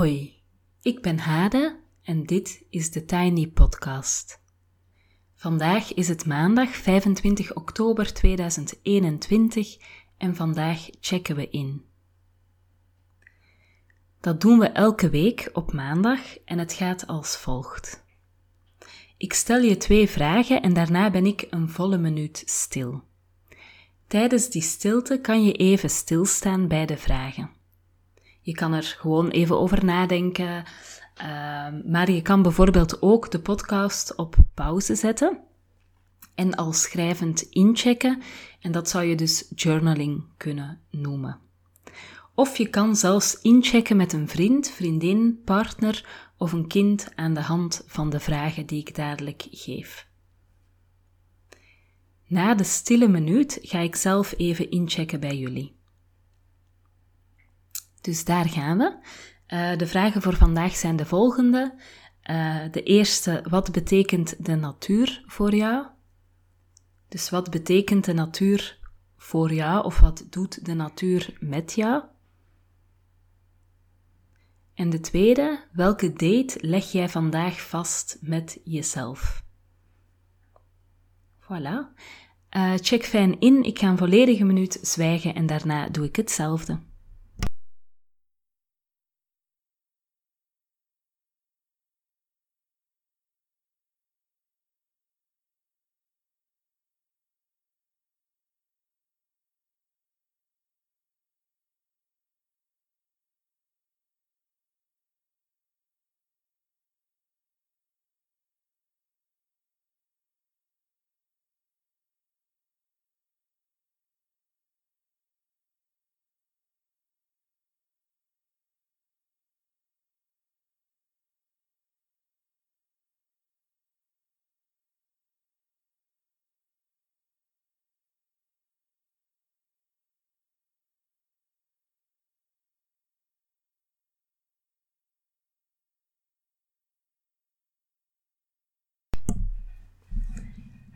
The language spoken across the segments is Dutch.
Hoi, ik ben Hade en dit is de Tiny Podcast. Vandaag is het maandag 25 oktober 2021 en vandaag checken we in. Dat doen we elke week op maandag en het gaat als volgt. Ik stel je twee vragen en daarna ben ik een volle minuut stil. Tijdens die stilte kan je even stilstaan bij de vragen. Je kan er gewoon even over nadenken. Ehm, maar je kan bijvoorbeeld ook de podcast op pauze zetten en al schrijvend inchecken. En dat zou je dus journaling kunnen noemen. Of je kan zelfs inchecken met een vriend, vriendin, partner of een kind aan de hand van de vragen die ik dadelijk geef. Na de stille minuut ga ik zelf even inchecken bij jullie. Dus daar gaan we. Uh, de vragen voor vandaag zijn de volgende. Uh, de eerste, wat betekent de natuur voor jou? Dus wat betekent de natuur voor jou of wat doet de natuur met jou? En de tweede, welke date leg jij vandaag vast met jezelf? Voilà. Uh, check fijn in. Ik ga een volledige minuut zwijgen en daarna doe ik hetzelfde.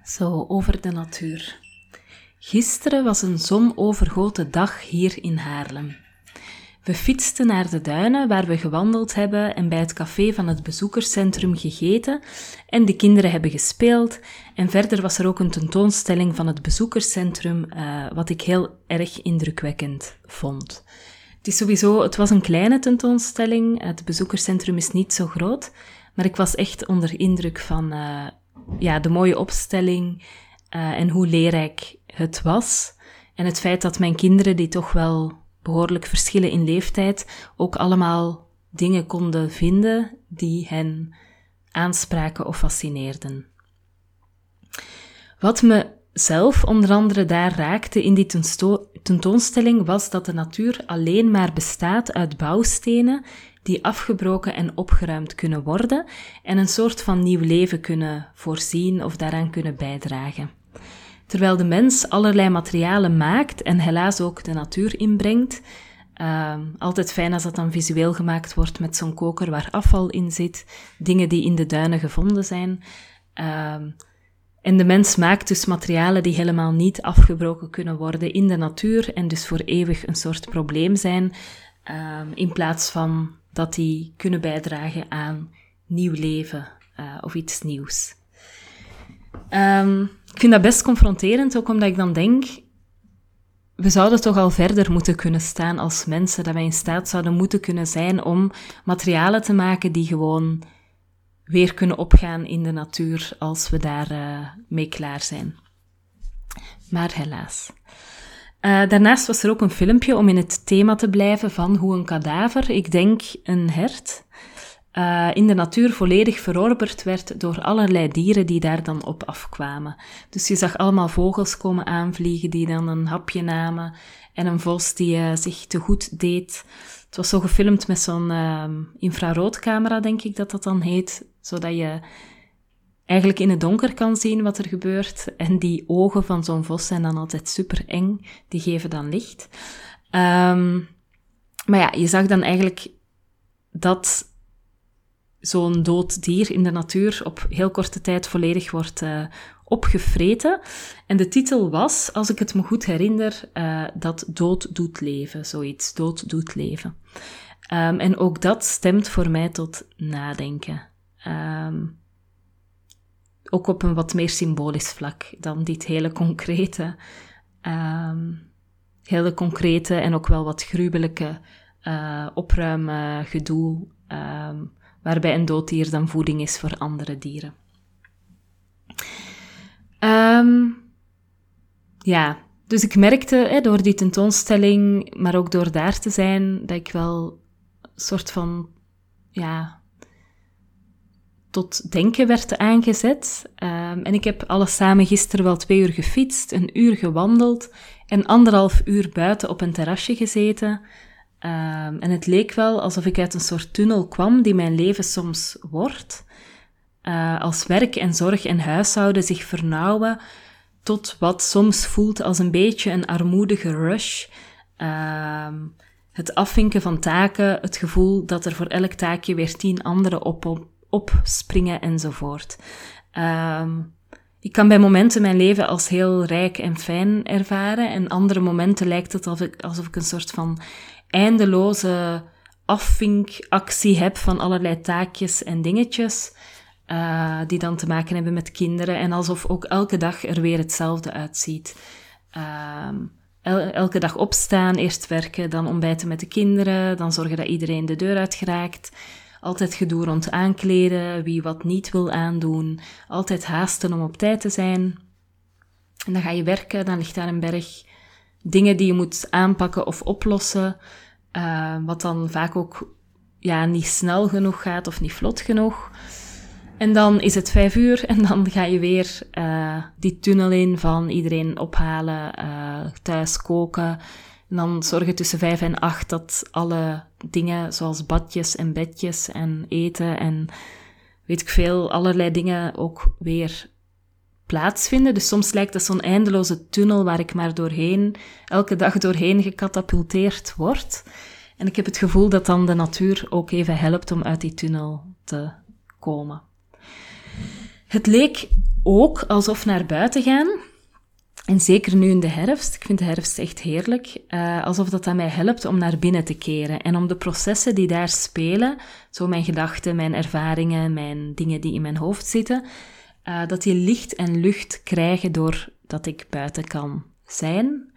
Zo, over de natuur. Gisteren was een zonovergoten dag hier in Haarlem. We fietsten naar de duinen waar we gewandeld hebben en bij het café van het bezoekerscentrum gegeten en de kinderen hebben gespeeld. En verder was er ook een tentoonstelling van het bezoekerscentrum, uh, wat ik heel erg indrukwekkend vond. Het is sowieso, het was een kleine tentoonstelling, het bezoekerscentrum is niet zo groot, maar ik was echt onder indruk van uh, ja, de mooie opstelling uh, en hoe leerrijk het was. En het feit dat mijn kinderen, die toch wel behoorlijk verschillen in leeftijd, ook allemaal dingen konden vinden die hen aanspraken of fascineerden. Wat me zelf onder andere daar raakte in die tentoonstelling was dat de natuur alleen maar bestaat uit bouwstenen die afgebroken en opgeruimd kunnen worden en een soort van nieuw leven kunnen voorzien of daaraan kunnen bijdragen. Terwijl de mens allerlei materialen maakt en helaas ook de natuur inbrengt, uh, altijd fijn als dat dan visueel gemaakt wordt met zo'n koker waar afval in zit, dingen die in de duinen gevonden zijn. Uh, en de mens maakt dus materialen die helemaal niet afgebroken kunnen worden in de natuur en dus voor eeuwig een soort probleem zijn, uh, in plaats van dat die kunnen bijdragen aan nieuw leven uh, of iets nieuws. Um, ik vind dat best confronterend, ook omdat ik dan denk, we zouden toch al verder moeten kunnen staan als mensen, dat wij in staat zouden moeten kunnen zijn om materialen te maken die gewoon weer kunnen opgaan in de natuur als we daar uh, mee klaar zijn. Maar helaas. Uh, daarnaast was er ook een filmpje om in het thema te blijven van hoe een kadaver, ik denk een hert, uh, in de natuur volledig verorberd werd door allerlei dieren die daar dan op afkwamen. Dus je zag allemaal vogels komen aanvliegen die dan een hapje namen en een vos die uh, zich te goed deed. Het was zo gefilmd met zo'n infraroodcamera, denk ik dat dat dan heet, zodat je eigenlijk in het donker kan zien wat er gebeurt. En die ogen van zo'n vos zijn dan altijd super eng. Die geven dan licht. Um, maar ja, je zag dan eigenlijk dat zo'n dood dier in de natuur op heel korte tijd volledig wordt uh, opgevreten. En de titel was, als ik het me goed herinner, uh, dat dood doet leven. Zoiets, dood doet leven. Ehm, en ook dat stemt voor mij tot nadenken. Ehm, ook op een wat meer symbolisch vlak dan dit hele concrete, um, hele concrete en ook wel wat gruwelijke uh, opruimen gedoe, waarbij een dooddier dan voeding is voor andere dieren. ja, dus ik merkte hè, door die tentoonstelling, maar ook door daar te zijn, dat ik wel een soort van, ja, tot denken werd aangezet. Um, en ik heb alles samen gisteren wel twee uur gefietst, een uur gewandeld en anderhalf uur buiten op een terrasje gezeten. Um, en het leek wel alsof ik uit een soort tunnel kwam die mijn leven soms wordt. Uh, als werk en zorg en huishouden zich vernauwen tot wat soms voelt als een beetje een armoedige rush. Uh, het afvinken van taken, het gevoel dat er voor elk taakje weer tien andere op, opspringen enzovoort. Uh, ik kan bij momenten mijn leven als heel rijk en fijn ervaren en andere momenten lijkt het alsof ik, alsof ik een soort van eindeloze afvinkactie heb van allerlei taakjes en dingetjes. Uh, die dan te maken hebben met kinderen. En alsof ook elke dag er weer hetzelfde uitziet. Uh, elke dag opstaan, eerst werken, dan ontbijten met de kinderen, dan zorgen dat iedereen de deur uit geraakt. Altijd gedoe rond aankleden, wie wat niet wil aandoen. Altijd haasten om op tijd te zijn. En dan ga je werken, dan ligt daar een berg dingen die je moet aanpakken of oplossen. Uh, wat dan vaak ook ja, niet snel genoeg gaat of niet vlot genoeg. En dan is het vijf uur en dan ga je weer uh, die tunnel in van iedereen ophalen, uh, thuis koken. En dan zorgen tussen vijf en acht dat alle dingen zoals badjes en bedjes en eten en weet ik veel, allerlei dingen ook weer plaatsvinden. Dus soms lijkt het zo'n eindeloze tunnel waar ik maar doorheen, elke dag doorheen gecatapulteerd word. En ik heb het gevoel dat dan de natuur ook even helpt om uit die tunnel te komen. Het leek ook alsof naar buiten gaan, en zeker nu in de herfst, ik vind de herfst echt heerlijk, uh, alsof dat mij helpt om naar binnen te keren en om de processen die daar spelen, zo mijn gedachten, mijn ervaringen, mijn dingen die in mijn hoofd zitten, uh, dat die licht en lucht krijgen doordat ik buiten kan zijn.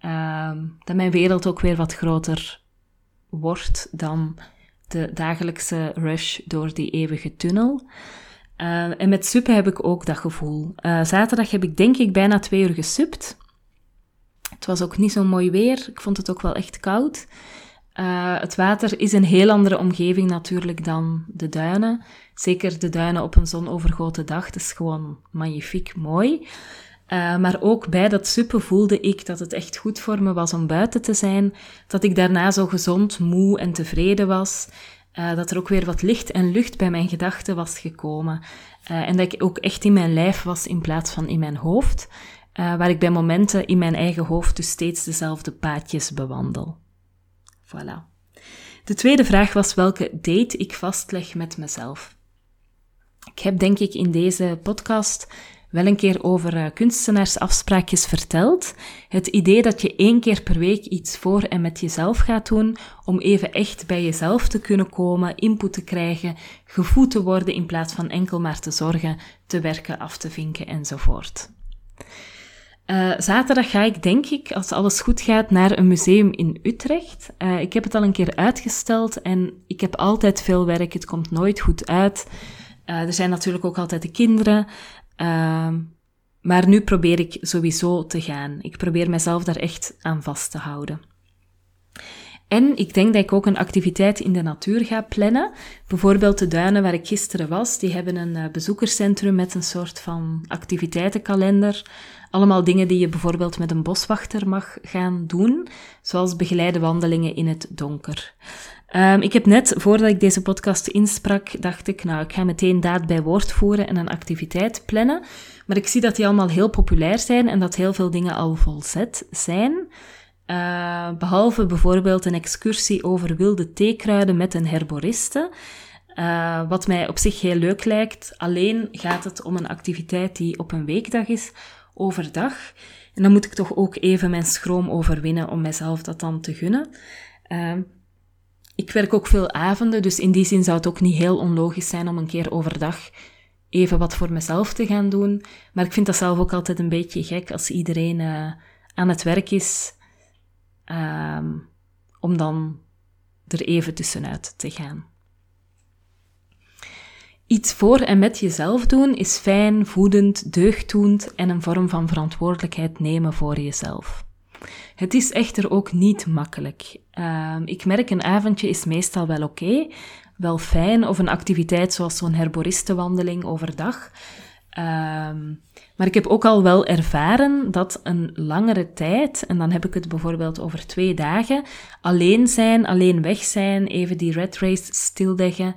Uh, dat mijn wereld ook weer wat groter wordt dan de dagelijkse rush door die eeuwige tunnel. Uh, en met suppen heb ik ook dat gevoel. Uh, zaterdag heb ik denk ik bijna twee uur gesupt. Het was ook niet zo mooi weer. Ik vond het ook wel echt koud. Uh, het water is een heel andere omgeving natuurlijk dan de duinen. Zeker de duinen op een zonovergoten dag. Het is gewoon magnifiek mooi. maar ook bij dat suppen voelde ik dat het echt goed voor me was om buiten te zijn. Dat ik daarna zo gezond, moe en tevreden was. Uh, dat er ook weer wat licht en lucht bij mijn gedachten was gekomen. Uh, en dat ik ook echt in mijn lijf was in plaats van in mijn hoofd. Uh, waar ik bij momenten in mijn eigen hoofd dus steeds dezelfde paadjes bewandel. Voilà. De tweede vraag was welke date ik vastleg met mezelf. Ik heb denk ik in deze podcast wel een keer over uh, kunstenaarsafspraakjes verteld. Het idee dat je één keer per week iets voor en met jezelf gaat doen, om even echt bij jezelf te kunnen komen, input te krijgen, gevoed te worden in plaats van enkel maar te zorgen, te werken, af te vinken enzovoort. Uh, zaterdag ga ik, denk ik, als alles goed gaat, naar een museum in Utrecht. Uh, ik heb het al een keer uitgesteld en ik heb altijd veel werk. Het komt nooit goed uit. Er zijn natuurlijk ook altijd de kinderen. Uh, maar nu probeer ik sowieso te gaan. Ik probeer mezelf daar echt aan vast te houden. En ik denk dat ik ook een activiteit in de natuur ga plannen. Bijvoorbeeld de duinen waar ik gisteren was, die hebben een uh, bezoekerscentrum met een soort van activiteitenkalender. Allemaal dingen die je bijvoorbeeld met een boswachter mag gaan doen, zoals begeleide wandelingen in het donker. Um, ik heb net, voordat ik deze podcast insprak, dacht ik, nou, ik ga meteen daad bij woord voeren en een activiteit plannen. Maar ik zie dat die allemaal heel populair zijn en dat heel veel dingen al volzet zijn. Uh, behalve bijvoorbeeld een excursie over wilde theekruiden met een herboriste. Uh, wat mij op zich heel leuk lijkt. Alleen gaat het om een activiteit die op een weekdag is, overdag. En dan moet ik toch ook even mijn schroom overwinnen om mezelf dat dan te gunnen. Uh, ik werk ook veel avonden, dus in die zin zou het ook niet heel onlogisch zijn om een keer overdag even wat voor mezelf te gaan doen. Maar ik vind dat zelf ook altijd een beetje gek als iedereen aan het werk is, um, om dan er even tussenuit te gaan. Iets voor en met jezelf doen is fijn, voedend, deugddoend en een vorm van verantwoordelijkheid nemen voor jezelf. Het is echter ook niet makkelijk. Uh, ik merk een avondje is meestal wel oké, wel fijn, of een activiteit zoals zo'n herboristenwandeling overdag. Uh, maar ik heb ook al wel ervaren dat een langere tijd, en dan heb ik het bijvoorbeeld over twee dagen, alleen zijn, alleen weg zijn, even die red race stilleggen,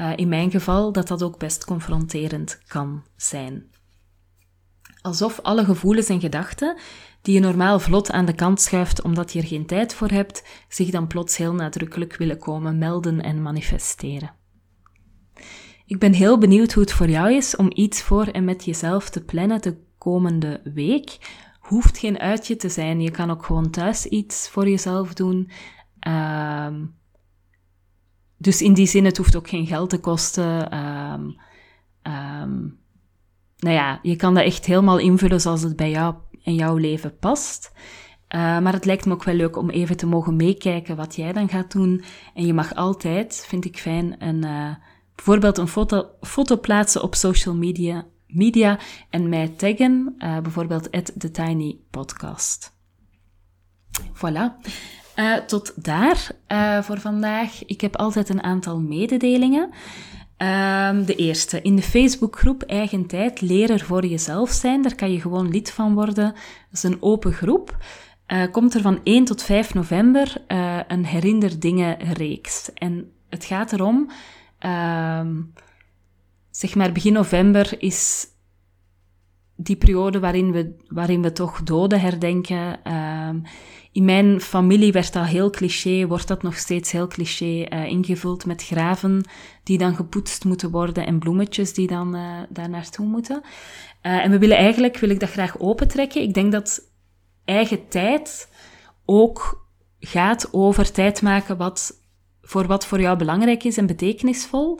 uh, in mijn geval, dat dat ook best confronterend kan zijn. Alsof alle gevoelens en gedachten die je normaal vlot aan de kant schuift omdat je er geen tijd voor hebt, zich dan plots heel nadrukkelijk willen komen melden en manifesteren. Ik ben heel benieuwd hoe het voor jou is om iets voor en met jezelf te plannen de komende week. Hoeft geen uitje te zijn, je kan ook gewoon thuis iets voor jezelf doen. Uh, dus in die zin, het hoeft ook geen geld te kosten. Um, nou ja, je kan dat echt helemaal invullen zoals het bij jou en jouw leven past. Uh, maar het lijkt me ook wel leuk om even te mogen meekijken wat jij dan gaat doen. En je mag altijd, vind ik fijn, een, uh, bijvoorbeeld een foto, foto plaatsen op social media, media en mij taggen, uh, bijvoorbeeld at The Tiny Podcast. Voilà. Uh, tot daar uh, voor vandaag. Ik heb altijd een aantal mededelingen. Um, de eerste, in de Facebookgroep Eigen Tijd, leren voor jezelf zijn. Daar kan je gewoon lid van worden. Dat is een open groep. Uh, komt er van 1 tot 5 november een herinner dingen reeks. En het gaat erom, ehm, zeg maar begin november is die periode waarin we, waarin we toch doden herdenken. Uh, in mijn familie werd dat heel cliché, wordt dat nog steeds heel cliché uh, ingevuld met graven die dan gepoetst moeten worden en bloemetjes die dan uh, daar naartoe moeten. Uh, en we willen eigenlijk, wil ik dat graag opentrekken. Ik denk dat eigen tijd ook gaat over tijd maken wat, voor wat voor jou belangrijk is en betekenisvol.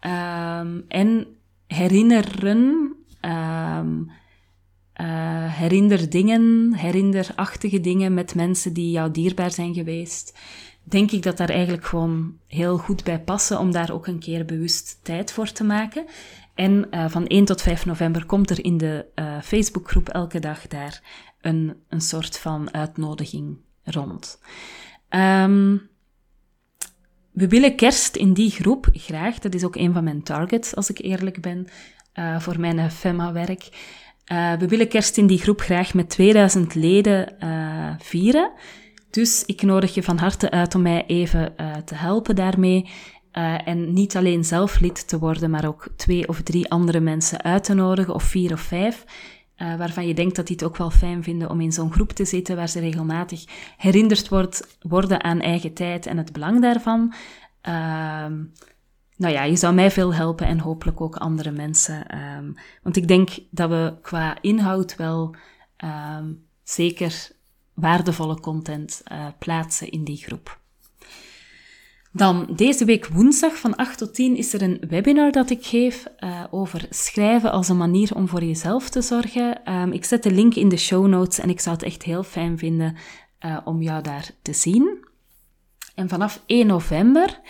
Ehm, en herinneren Um, uh, herinner dingen, herinnerachtige dingen met mensen die jou dierbaar zijn geweest. Denk ik dat daar eigenlijk gewoon heel goed bij passen om daar ook een keer bewust tijd voor te maken. En uh, van 1 tot 5 november komt er in de uh, Facebookgroep elke dag daar een, een soort van uitnodiging rond. Um, we willen kerst in die groep graag. Dat is ook een van mijn targets, als ik eerlijk ben, uh, voor mijn FEMA-werk. Uh, we willen kerst in die groep graag met 2000 leden uh, vieren. Dus ik nodig je van harte uit om mij even te helpen daarmee. en niet alleen zelf lid te worden, maar ook twee of drie andere mensen uit te nodigen, of vier of vijf. Waarvan je denkt dat die het ook wel fijn vinden om in zo'n groep te zitten, waar ze regelmatig herinnerd wordt, worden aan eigen tijd en het belang daarvan. Ehm, nou ja, je zou mij veel helpen en hopelijk ook andere mensen. Um, want ik denk dat we qua inhoud wel um, zeker waardevolle content uh, plaatsen in die groep. Dan deze week woensdag van 8 tot 10 is er een webinar dat ik geef uh, over schrijven als een manier om voor jezelf te zorgen. Um, ik zet de link in de show notes en ik zou het echt heel fijn vinden uh, om jou daar te zien. En vanaf 1 november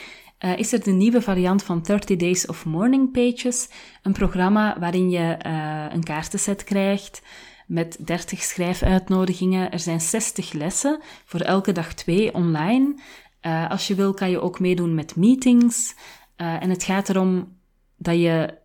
uh, is er de nieuwe variant van 30 Days of Morning Pages. Een programma waarin je een kaartenset krijgt met 30 schrijfuitnodigingen. Er zijn 60 lessen, voor elke dag twee online. Uh, als je wil kan je ook meedoen met meetings. en het gaat erom dat je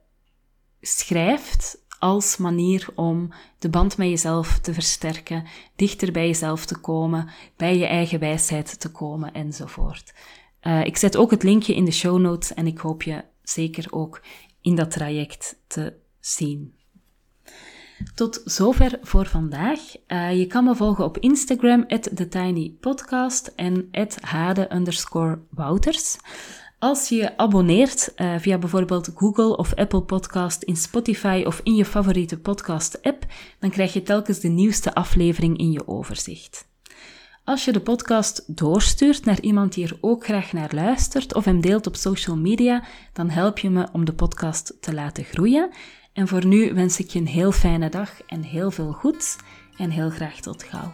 schrijft als manier om de band met jezelf te versterken, dichter bij jezelf te komen, bij je eigen wijsheid te komen enzovoort. Uh, ik zet ook het linkje in de show notes en ik hoop je zeker ook in dat traject te zien. Tot zover voor vandaag. Uh, je kan me volgen op Instagram, TheTinyPodcast en hade wouters. Als je je abonneert uh, via bijvoorbeeld Google of Apple Podcast in Spotify of in je favoriete podcast app, dan krijg je telkens de nieuwste aflevering in je overzicht. Als je de podcast doorstuurt naar iemand die er ook graag naar luistert of hem deelt op social media, dan help je me om de podcast te laten groeien. En voor nu wens ik je een heel fijne dag en heel veel goeds en heel graag tot gauw.